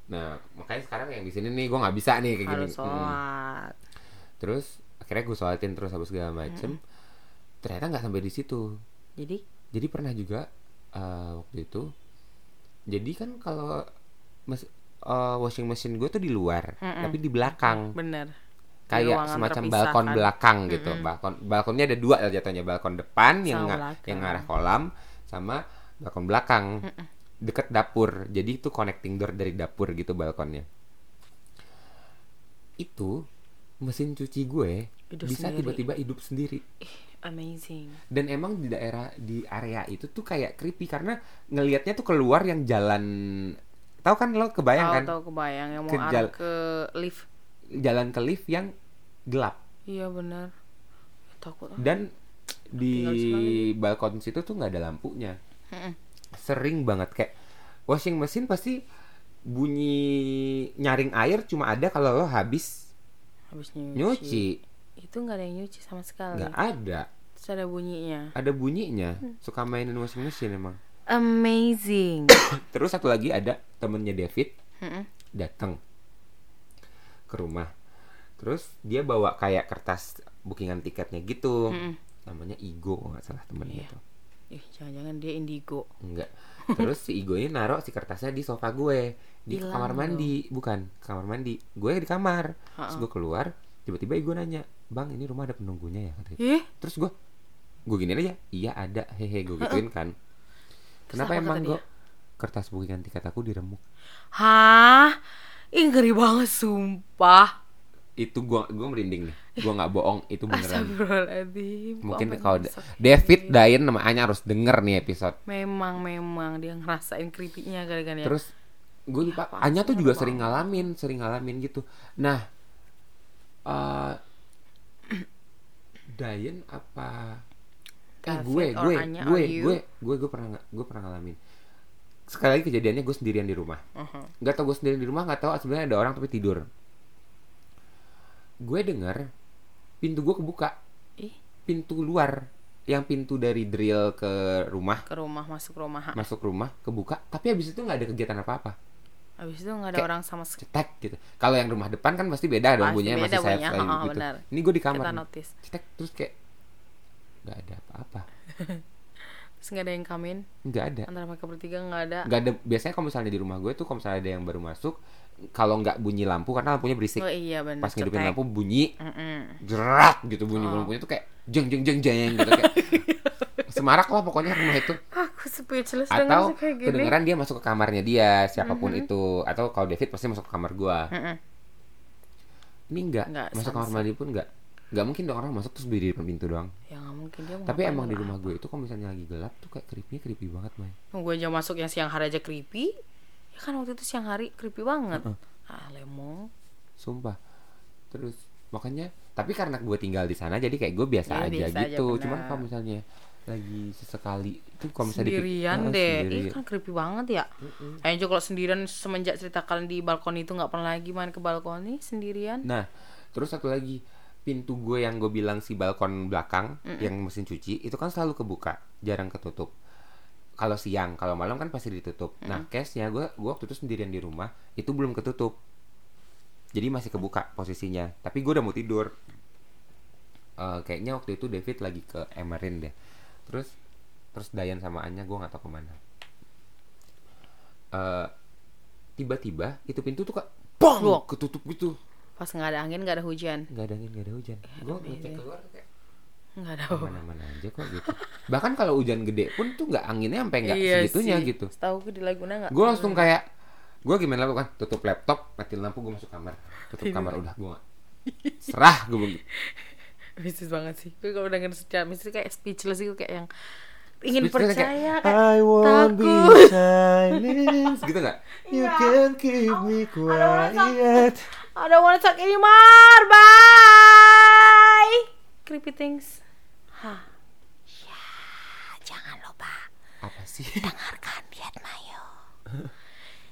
[SPEAKER 1] nah makanya sekarang yang di sini nih gue nggak bisa nih kayak gini
[SPEAKER 2] Harus sholat.
[SPEAKER 1] terus akhirnya gue sholatin terus habis segala macem ternyata nggak sampai di situ
[SPEAKER 2] Jadi
[SPEAKER 1] jadi pernah juga eh, waktu itu jadi kan kalau mes- eh, washing machine gue tuh di luar
[SPEAKER 2] Mm-mm.
[SPEAKER 1] tapi di belakang.
[SPEAKER 2] Bener.
[SPEAKER 1] Kayak semacam
[SPEAKER 2] terpisah
[SPEAKER 1] balkon
[SPEAKER 2] kan.
[SPEAKER 1] belakang gitu. Balkon balkonnya ada dua jatuhnya balkon depan yang
[SPEAKER 2] Sama
[SPEAKER 1] nga-
[SPEAKER 2] belakang.
[SPEAKER 1] yang ngarah kolam sama balkon belakang. Deket dapur. Jadi itu connecting door dari dapur gitu balkonnya. Itu mesin cuci gue
[SPEAKER 2] Hidup
[SPEAKER 1] bisa tiba-tiba hidup sendiri
[SPEAKER 2] Amazing.
[SPEAKER 1] dan emang di daerah di area itu tuh kayak creepy karena ngelihatnya tuh keluar yang jalan tahu kan lo kebayang
[SPEAKER 2] Tahu
[SPEAKER 1] kan
[SPEAKER 2] tahu kebayang yang mau
[SPEAKER 1] Ke
[SPEAKER 2] arah
[SPEAKER 1] jal-
[SPEAKER 2] ke lift.
[SPEAKER 1] jalan ke lift yang gelap
[SPEAKER 2] Iya benar. Takut.
[SPEAKER 1] dan di balkon situ tuh nggak ada lampunya
[SPEAKER 2] Mm-mm.
[SPEAKER 1] sering banget kayak washing machine pasti bunyi nyaring air cuma ada kalau lo habis
[SPEAKER 2] Habis nyuci.
[SPEAKER 1] nyuci
[SPEAKER 2] Itu nggak ada yang nyuci sama sekali.
[SPEAKER 1] nggak ada
[SPEAKER 2] Terus ada bunyinya.
[SPEAKER 1] ada bunyinya suka mainin washing machine emang
[SPEAKER 2] Amazing.
[SPEAKER 1] terus satu lagi ada temennya David
[SPEAKER 2] Mm-mm.
[SPEAKER 1] datang ke rumah terus dia bawa kayak kertas bookingan tiketnya gitu
[SPEAKER 2] Mm-mm.
[SPEAKER 1] namanya Igo kalau nggak salah temennya
[SPEAKER 2] Iya.
[SPEAKER 1] tuh
[SPEAKER 2] Ih, jangan-jangan dia indigo.
[SPEAKER 1] enggak terus si Igo ini naruh si kertasnya di sofa gue di
[SPEAKER 2] Hilang
[SPEAKER 1] kamar
[SPEAKER 2] dong.
[SPEAKER 1] mandi bukan kamar mandi gue di kamar terus
[SPEAKER 2] Ha-ha.
[SPEAKER 1] gue keluar tiba-tiba Igo nanya bang ini rumah ada penunggunya ya katanya.
[SPEAKER 2] Ih,
[SPEAKER 1] terus gue gue giniin aja iya ada. Hehe gue gituin kan. Kenapa
[SPEAKER 2] apa
[SPEAKER 1] emang gue kertas bookingan tiket aku diremuk?
[SPEAKER 2] Hah? Ih, ngeri banget sumpah.
[SPEAKER 1] itu gue gue merinding nih. Gue nggak bohong itu beneran. Mungkin kalau David
[SPEAKER 2] kayak
[SPEAKER 1] Dayan namanya harus denger nih episode.
[SPEAKER 2] Gini? Memang, memang dia ngerasain creepy-nya kali kan ya.
[SPEAKER 1] terus gue lupa
[SPEAKER 2] apaan
[SPEAKER 1] Anya tuh juga
[SPEAKER 2] ada
[SPEAKER 1] sering ngalamin sering ngalamin gitu. Nah eh Dayan apa eh
[SPEAKER 2] David
[SPEAKER 1] gue
[SPEAKER 2] or
[SPEAKER 1] gue
[SPEAKER 2] Anya
[SPEAKER 1] gue
[SPEAKER 2] you?
[SPEAKER 1] gue gue gue pernah gue pernah ngalamin sekali lagi kejadiannya gue sendirian di rumah
[SPEAKER 2] Uh-huh.
[SPEAKER 1] nggak tau gue sendirian di rumah nggak tahu sebenarnya ada orang tapi tidur gue dengar pintu gue kebuka
[SPEAKER 2] Ih,
[SPEAKER 1] pintu luar yang pintu dari drill ke rumah
[SPEAKER 2] ke rumah, masuk rumah.
[SPEAKER 1] masuk rumah kebuka tapi habis itu nggak ada kegiatan apa apa
[SPEAKER 2] Habis itu nggak ada
[SPEAKER 1] Kayak-
[SPEAKER 2] orang sama sekali.
[SPEAKER 1] cetek gitu kalau yang rumah depan kan pasti beda dong bunyinya masih sayap sayap gitu
[SPEAKER 2] benar.
[SPEAKER 1] ini gue di kamar
[SPEAKER 2] Kita
[SPEAKER 1] nih.
[SPEAKER 2] notice.
[SPEAKER 1] cetek terus kayak nggak ada apa-apa
[SPEAKER 2] Terus nggak ada yang kamin.
[SPEAKER 1] nggak ada
[SPEAKER 2] Antara mereka bertiga nggak ada.
[SPEAKER 1] nggak ada biasanya kalau misalnya di rumah gue tuh kalau misalnya ada yang baru masuk kalau nggak bunyi lampu karena lampunya berisik
[SPEAKER 2] Oh iya benar.
[SPEAKER 1] pas ngidupin
[SPEAKER 2] cetek.
[SPEAKER 1] lampu bunyi
[SPEAKER 2] Mm-mm.
[SPEAKER 1] jerat gitu bunyi
[SPEAKER 2] Oh.
[SPEAKER 1] lampunya tuh kayak jeng jeng jeng jeng gitu kayak semarak lah pokoknya rumah itu
[SPEAKER 2] Aku speechless
[SPEAKER 1] atau
[SPEAKER 2] kayak gini.
[SPEAKER 1] kedengeran dia masuk ke kamarnya dia siapa pun
[SPEAKER 2] Mhm.
[SPEAKER 1] itu atau kalau David pasti masuk ke kamar gua
[SPEAKER 2] Mm-mm.
[SPEAKER 1] ini enggak,
[SPEAKER 2] Nggak,
[SPEAKER 1] masuk kamar mandi pun enggak nggak mungkin dong orang masuk terus berdiri di depan pintu doang
[SPEAKER 2] Ya nggak mungkin dia mau
[SPEAKER 1] tapi emang di rumah gue itu kalau misalnya lagi gelap tuh kayak creepy creepy banget Mai
[SPEAKER 2] Gue aja masuk yang siang hari aja creepy. Ya kan waktu itu siang hari creepy banget. Ah, lemong.
[SPEAKER 1] sumpah terus makanya tapi karena gue tinggal di sana jadi kayak gue biasa
[SPEAKER 2] Ya,
[SPEAKER 1] aja
[SPEAKER 2] biasa aja,
[SPEAKER 1] gitu cuman
[SPEAKER 2] benar.
[SPEAKER 1] kalau misalnya lagi sesekali itu kalau misalnya dipik-
[SPEAKER 2] Sendirian
[SPEAKER 1] Ah,
[SPEAKER 2] deh.
[SPEAKER 1] sendiri.
[SPEAKER 2] Ih kan creepy banget ya. Juga kalau sendirian semenjak cerita kalian di balkon itu nggak pernah lagi main ke balkon nih sendirian.
[SPEAKER 1] Nah, terus satu lagi pintu gue yang gue bilang si balkon belakang yang mesin cuci itu kan selalu kebuka, jarang ketutup. Kalau siang, kalau malam kan pasti ditutup. Nah, case-nya gue gue waktu itu sendirian di rumah itu belum ketutup. Jadi masih kebuka posisinya. Tapi gue udah mau tidur. Eh, kayaknya waktu itu David lagi ke Emerin deh. Terus terus Dayan sama Anya gue nggak tahu ke mana. Eh, tiba-tiba itu pintu tuh kok bong
[SPEAKER 2] Loh.
[SPEAKER 1] ketutup gitu
[SPEAKER 2] Pas nggak ada angin nggak ada hujan.
[SPEAKER 1] nggak ada angin nggak ada hujan gue
[SPEAKER 2] iya.
[SPEAKER 1] ngecek keluar kayak
[SPEAKER 2] Nggak ada.
[SPEAKER 1] mana-mana aja kok gitu bahkan kalau hujan gede pun tuh nggak anginnya sampai nggak
[SPEAKER 2] Iya
[SPEAKER 1] segitunya
[SPEAKER 2] sih.
[SPEAKER 1] gitu
[SPEAKER 2] Setahu gue di Laguna nggak.
[SPEAKER 1] gue langsung kayak gue gimana lakukan tutup laptop matiin lampu gue masuk kamar tutup kamar udah gue serah gue begitu
[SPEAKER 2] Mistis banget sih. Gue kalau denger secara mistis kayak speechless gitu kayak yang ingin
[SPEAKER 1] Speechless
[SPEAKER 2] percaya
[SPEAKER 1] kayak,
[SPEAKER 2] kayak
[SPEAKER 1] I won't be silent gitu you
[SPEAKER 2] Iya.
[SPEAKER 1] can keep me quiet
[SPEAKER 2] I don't wanna talk anymore. Bye. Creepy things. Hah. Ya, jangan lupa
[SPEAKER 1] apa sih
[SPEAKER 2] dengarkan Diet Mayo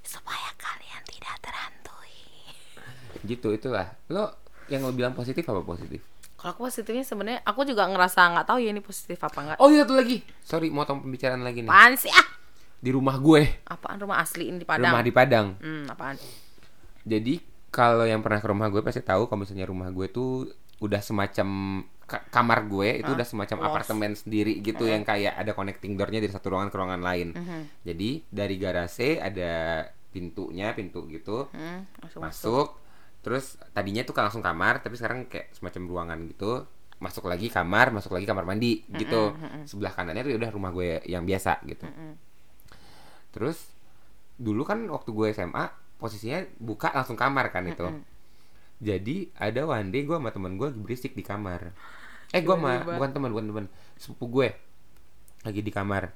[SPEAKER 2] supaya kalian tidak terhantui.
[SPEAKER 1] gitu itulah lo yang lo bilang positif apa positif
[SPEAKER 2] Kalau aku positifnya sebenarnya aku juga ngerasa nggak tahu ya ini positif apa enggak.
[SPEAKER 1] oh iya satu lagi sorry motong pembicaraan lagi nih
[SPEAKER 2] Apaan sih ah?
[SPEAKER 1] di rumah gue
[SPEAKER 2] Apaan rumah asli ini di Padang?
[SPEAKER 1] rumah di Padang
[SPEAKER 2] Hmm, apaan?
[SPEAKER 1] Jadi kalau yang pernah ke rumah gue pasti tahu kalau misalnya rumah gue tuh udah semacam ka- kamar gue itu
[SPEAKER 2] Ah,
[SPEAKER 1] udah semacam
[SPEAKER 2] luas.
[SPEAKER 1] apartemen sendiri gitu yang kayak ada connecting doornya dari satu ruangan ke ruangan lain.
[SPEAKER 2] Mhm.
[SPEAKER 1] Jadi dari garasi ada pintunya, pintu gitu.
[SPEAKER 2] Hmm, masuk, masuk.
[SPEAKER 1] Masuk. Terus tadinya tuh langsung kamar, tapi sekarang kayak semacam ruangan gitu. Masuk lagi kamar, masuk lagi kamar mandi gitu. Sebelah kanannya tuh udah rumah gue yang biasa gitu. Terus dulu kan waktu gue SMA posisinya buka langsung kamar kan itu. Jadi ada one day gue sama temen gue berisik di kamar. Eh gue
[SPEAKER 2] Tiba-tiba.
[SPEAKER 1] bukan teman bukan teman sepupu gue lagi di kamar.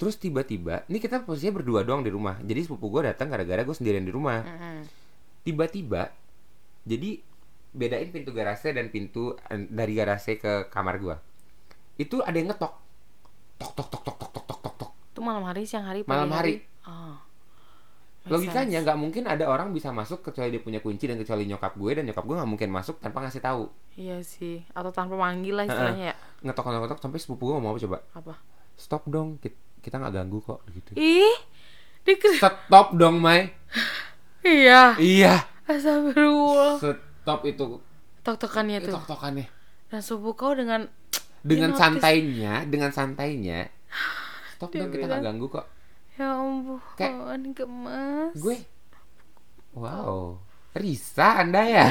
[SPEAKER 1] Terus tiba-tiba, ini kita posisinya berdua doang di rumah. Jadi sepupu gue datang gara-gara gue sendirian di rumah. Tiba-tiba, jadi bedain pintu garasi dan pintu eh, dari garasi ke kamar gue. Itu ada yang ngetok. Tok tok tok tok tok tok tok tok.
[SPEAKER 2] Itu malam hari, siang hari,
[SPEAKER 1] Malam hari.
[SPEAKER 2] Oh.
[SPEAKER 1] Logikanya nggak mungkin ada orang bisa masuk kecuali dia punya kunci dan kecuali nyokap gue dan nyokap gue nggak mungkin masuk tanpa ngasih tahu.
[SPEAKER 2] Iya sih, atau tanpa manggil lah istilahnya ya.
[SPEAKER 1] Ngetok ngetok sampai sepupu gue ngomong apa coba?
[SPEAKER 2] Apa?
[SPEAKER 1] Stop dong, kit- kita nggak ganggu kok gitu.
[SPEAKER 2] Ih, dikira
[SPEAKER 1] Stop dong, Mai.
[SPEAKER 2] Iya.
[SPEAKER 1] Iya.
[SPEAKER 2] Astagfirullah.
[SPEAKER 1] Stop itu
[SPEAKER 2] Tok-tokannya tuh.
[SPEAKER 1] tok-tokannya.
[SPEAKER 2] Dan subuh kau dengan
[SPEAKER 1] Dengan santainya, dengan santainya. Stop dong, kita nggak ganggu kok.
[SPEAKER 2] Ya ampun,
[SPEAKER 1] Kayak-
[SPEAKER 2] gemes.
[SPEAKER 1] Gue Wow. Risa Anda ya?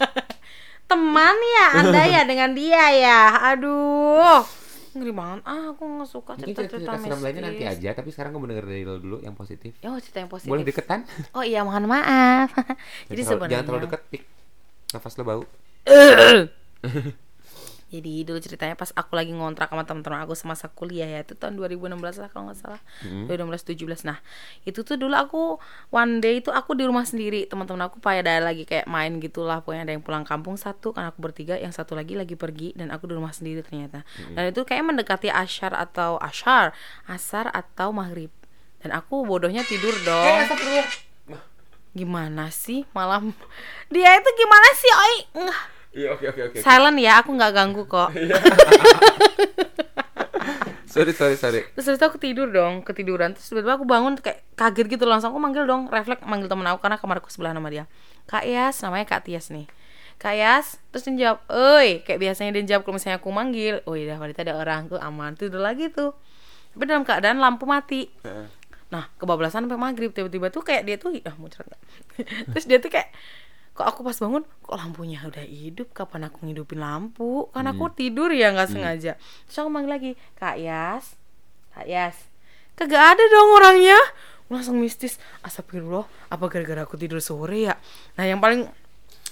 [SPEAKER 2] teman ya Anda ya dengan dia ya. Aduh. Ngeri banget. Ah, aku nggak suka cerita-cerita
[SPEAKER 1] cerita seram lainnya nanti
[SPEAKER 2] mistis.
[SPEAKER 1] aja, tapi sekarang gue mau denger dari lo dulu yang positif.
[SPEAKER 2] Mau cerita yang positif.
[SPEAKER 1] Boleh deketan?
[SPEAKER 2] Oh iya, mohon maaf. Jadi
[SPEAKER 1] terlalu-
[SPEAKER 2] sebenarnya
[SPEAKER 1] Jangan terlalu deket, Pik. Nafas lo bau.
[SPEAKER 2] Jadi dulu ceritanya pas aku lagi ngontrak sama teman-teman aku semasa kuliah ya itu tahun 2016 lah kalau nggak salah. 2016 17. Nah, itu tuh dulu aku one day itu aku di rumah sendiri. Teman-teman aku pada lagi kayak main gitulah, pokoknya ada yang pulang kampung satu kan aku bertiga, yang satu lagi lagi pergi dan aku di rumah sendiri ternyata. Dan itu kayak mendekati asyar atau asyar, asar atau maghrib. Dan aku bodohnya tidur dong. Gimana sih malam dia itu gimana sih, oi? Nggak.
[SPEAKER 1] Iya, oke oke oke.
[SPEAKER 2] Silent ya, aku nggak ganggu kok.
[SPEAKER 1] Sorry sorry sorry.
[SPEAKER 2] Terus itu aku tidur dong, ketiduran. Terus tiba-tiba aku bangun kayak kaget gitu langsung aku manggil dong, refleks manggil temen aku karena kamarku sebelah nama dia. Kak Yas, namanya Kak Tias nih. Kak Yas, terus dia jawab, "Oi," kayak biasanya dia jawab kalau misalnya aku manggil. Oh iya, wanita ada orang tuh aman tidur lagi tuh. Tapi dalam keadaan lampu mati. Nah, kebablasan sampai maghrib tiba-tiba tuh kayak dia tuh ah cerita. Terus dia tuh kayak kok aku pas bangun kok lampunya udah hidup? Kapan aku ngidupin lampu? Kan aku tidur ya nggak sengaja. Terus aku manggil lagi kak Yas kak Yas. Kagak ada dong orangnya. Langsung mistis astagfirullah apa gara-gara aku tidur sore ya? Nah yang paling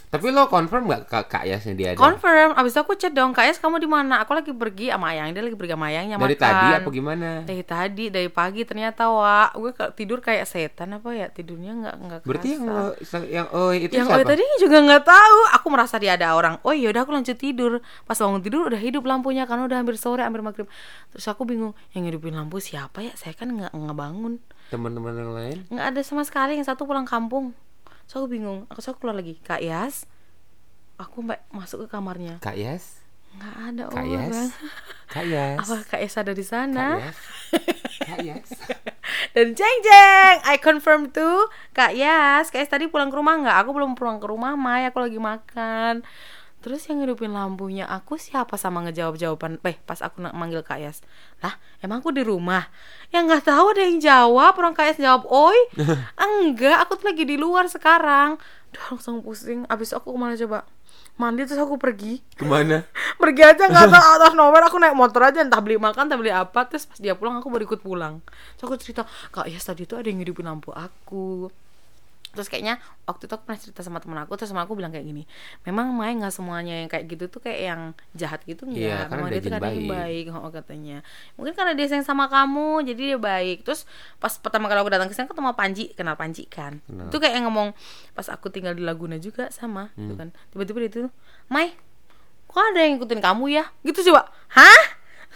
[SPEAKER 1] Tapi lo confirm nggak kak kak Yasnya dia ada?
[SPEAKER 2] confirm. Abis itu aku chat dong kak Yas kamu di mana? Aku lagi pergi sama ayang dia lagi pergi sama ayangnya
[SPEAKER 1] Dari
[SPEAKER 2] makan.
[SPEAKER 1] tadi apa gimana?
[SPEAKER 2] dari tadi dari pagi ternyata wa gue ke- tidur kayak setan apa ya? Tidurnya nggak nggak
[SPEAKER 1] Berarti yang
[SPEAKER 2] kerasa.
[SPEAKER 1] lo, yang oh itu
[SPEAKER 2] yang
[SPEAKER 1] siapa?
[SPEAKER 2] Oi tadi juga nggak tahu. Aku merasa dia ada orang. Oh yaudah aku lanjut tidur. Pas bangun tidur udah hidup lampunya karena udah hampir sore hampir maghrib. Terus aku bingung yang ngidupin lampu siapa ya? Saya kan nggak nggak bangun.
[SPEAKER 1] Teman-teman yang lain?
[SPEAKER 2] nggak ada sama sekali yang satu pulang kampung so aku bingung aku so aku keluar lagi kak Yas aku mbak masuk ke kamarnya
[SPEAKER 1] Kak Yas?
[SPEAKER 2] nggak ada
[SPEAKER 1] Kak
[SPEAKER 2] orang
[SPEAKER 1] Yas? Kak Yas?
[SPEAKER 2] apa kak Yas ada di
[SPEAKER 1] Kak
[SPEAKER 2] sana
[SPEAKER 1] Yas? Kak Yas?
[SPEAKER 2] dan jeng jeng I confirm tuh Kak Yas Kak Yas tadi pulang ke rumah nggak aku belum pulang ke rumah Mai aku lagi makan terus yang ngidupin lampunya aku siapa sama ngejawab jawaban eh pas aku manggil Kak Yas? Lah emang aku di rumah? Ya nggak tahu ada yang jawab. Orang Kak Yas jawab oi enggak aku tuh lagi di luar sekarang. Duh langsung pusing. Abis aku ke mana coba? Mandi terus aku pergi.
[SPEAKER 1] Ke mana?
[SPEAKER 2] pergi aja nggak tahu atas nomor. Aku naik motor aja entah beli makan entah beli apa. Terus pas dia pulang aku baru ikut pulang. Terus aku cerita kak ya tadi tuh ada yang ngidupin lampu aku terus kayaknya waktu itu aku pernah cerita sama temen aku terus sama aku bilang kayak gini memang Mai nggak semuanya yang kayak gitu tuh kayak yang jahat gitu enggak
[SPEAKER 1] Iya, karena
[SPEAKER 2] memang
[SPEAKER 1] ada
[SPEAKER 2] dia tuh kadang
[SPEAKER 1] baik.
[SPEAKER 2] baik oh, katanya. Mungkin karena dia sayang sama kamu jadi dia baik. Terus pas pertama kali aku datang ke sana ketemu Panji kenal Panji kan.
[SPEAKER 1] Kenal.
[SPEAKER 2] itu kayak yang ngomong pas aku tinggal di Laguna juga sama gitu
[SPEAKER 1] Hmm.
[SPEAKER 2] kan. Tiba-tiba dia tuh Mai kok ada yang ngikutin kamu ya? Gitu coba. Hah?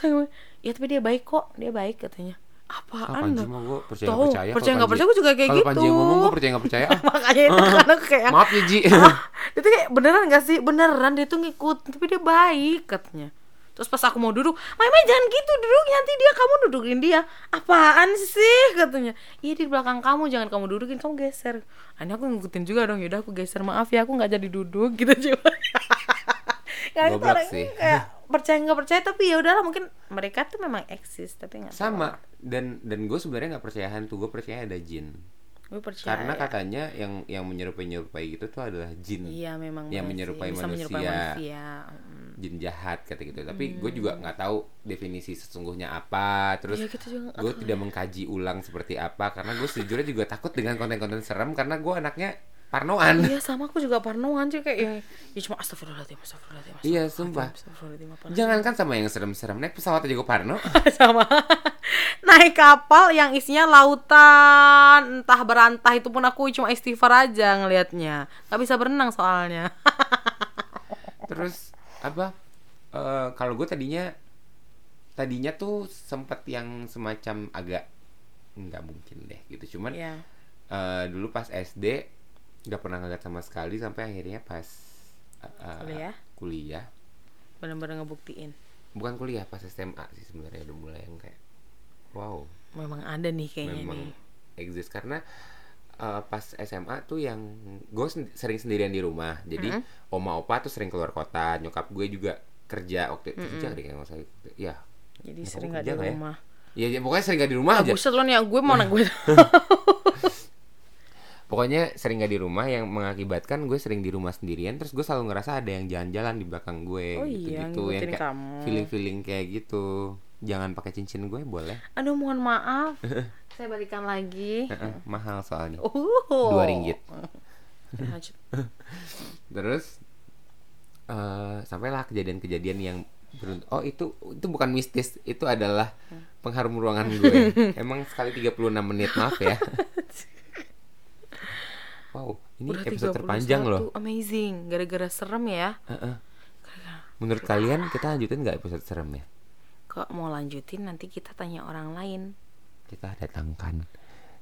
[SPEAKER 2] Ya tapi dia baik kok dia baik katanya apaan
[SPEAKER 1] Panji mah gue percaya nggak percaya.
[SPEAKER 2] percaya nggak percaya gue juga kayak gitu.
[SPEAKER 1] Panji ngomong gue percaya nggak percaya.
[SPEAKER 2] Makanya itu kan aku kayak
[SPEAKER 1] maaf ya Ji.
[SPEAKER 2] "Ah, dia tuh kayak beneran gak sih beneran dia tuh ngikut tapi dia baik katanya terus pas aku mau duduk Mai jangan gitu duduk nanti dia kamu dudukin dia apaan sih katanya iya di belakang kamu jangan kamu dudukin kamu geser ini aku ngikutin juga dong yaudah aku geser maaf ya aku nggak jadi duduk gitu coba orang
[SPEAKER 1] sih.
[SPEAKER 2] kayak percaya nggak percaya tapi ya udahlah mungkin mereka tuh memang eksis tapi nggak tahu.
[SPEAKER 1] sama dan dan gue sebenarnya nggak percaya hantu gue percaya ada jin.
[SPEAKER 2] Gue percaya
[SPEAKER 1] karena katanya yang yang menyerupai nyerupai gitu tuh adalah jin.
[SPEAKER 2] Iya memang
[SPEAKER 1] yang menyerupai
[SPEAKER 2] bisa menyerupai
[SPEAKER 1] manusia.
[SPEAKER 2] manusia Mm.
[SPEAKER 1] jin jahat kata gitu tapi gue juga nggak tahu definisi sesungguhnya apa terus
[SPEAKER 2] juga nggak
[SPEAKER 1] gue tidak mengkaji ulang seperti apa karena gue sejujurnya juga takut dengan konten-konten serem karena gue anaknya parnoan.
[SPEAKER 2] Iya sama aku juga parnoan sih kayak ya, ya cuma astagfirullahaladzim astagfirullahaladzim
[SPEAKER 1] Iya, sumpah.
[SPEAKER 2] astagfirullahaladzim, apa
[SPEAKER 1] jangankan sama yang serem-serem naik pesawat aja gue parno.
[SPEAKER 2] Sama. Naik kapal yang isinya lautan entah berantah itu pun aku cuma istighfar aja ngelihatnya. Nggak bisa berenang soalnya.
[SPEAKER 1] Terus apa eh, kalau gue tadinya tadinya tuh sempet yang semacam agak nggak mungkin deh gitu. Cuman
[SPEAKER 2] Iya.
[SPEAKER 1] eh, dulu pas SD nggak pernah ngeliat sama sekali sampai akhirnya pas eh,
[SPEAKER 2] Kuliah?
[SPEAKER 1] kuliah.
[SPEAKER 2] Bener-bener ngebuktiin?
[SPEAKER 1] Bukan kuliah pas SMA sih sebenarnya udah mulai yang kayak wow.
[SPEAKER 2] Memang ada nih kayaknya
[SPEAKER 1] memang
[SPEAKER 2] nih.
[SPEAKER 1] exist. Karena eh, pas SMA tuh yang gue sering sendirian di rumah. Jadi oma opa tuh sering keluar kota nyokap gue juga kerja waktu itu. Kerja deh kayak nggak usah ya
[SPEAKER 2] jadi
[SPEAKER 1] Nyokap
[SPEAKER 2] sering nggak di
[SPEAKER 1] kerja ya?
[SPEAKER 2] rumah.
[SPEAKER 1] Ya, ya, pokoknya sering gak di rumah
[SPEAKER 2] ah,
[SPEAKER 1] aja.
[SPEAKER 2] buset lo nih gue mau gue
[SPEAKER 1] pokoknya sering gak di rumah yang mengakibatkan gue sering di rumah sendirian terus gue selalu ngerasa ada yang jalan-jalan di belakang gue
[SPEAKER 2] Oh
[SPEAKER 1] gitu
[SPEAKER 2] iya,
[SPEAKER 1] gitu yang kayak
[SPEAKER 2] kamu.
[SPEAKER 1] feeling feeling kayak gitu. Jangan pakai cincin gue boleh.
[SPEAKER 2] Aduh mohon maaf. Saya balikan lagi.
[SPEAKER 1] Heeh, mahal soalnya.
[SPEAKER 2] Oh
[SPEAKER 1] dua ringgit. Terus eh sampailah kejadian-kejadian yang berunt- oh itu itu bukan mistis itu adalah pengharum ruangan gue. Emang sekali 36 menit maaf ya wow ini
[SPEAKER 2] Udah
[SPEAKER 1] episode
[SPEAKER 2] 31,
[SPEAKER 1] terpanjang loh.
[SPEAKER 2] amazing. Gara-gara serem ya.
[SPEAKER 1] Heeh. menurut kalian kita lanjutin nggak episode serem ya?
[SPEAKER 2] Kok mau lanjutin? Nanti kita tanya orang lain.
[SPEAKER 1] Kita datangkan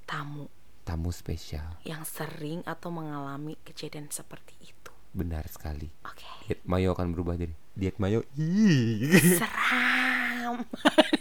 [SPEAKER 2] tamu.
[SPEAKER 1] tamu spesial.
[SPEAKER 2] Yang sering atau mengalami kejadian seperti itu.
[SPEAKER 1] Benar sekali.
[SPEAKER 2] Oke.
[SPEAKER 1] Diet mayo akan berubah jadi diet mayo. Ih.
[SPEAKER 2] seram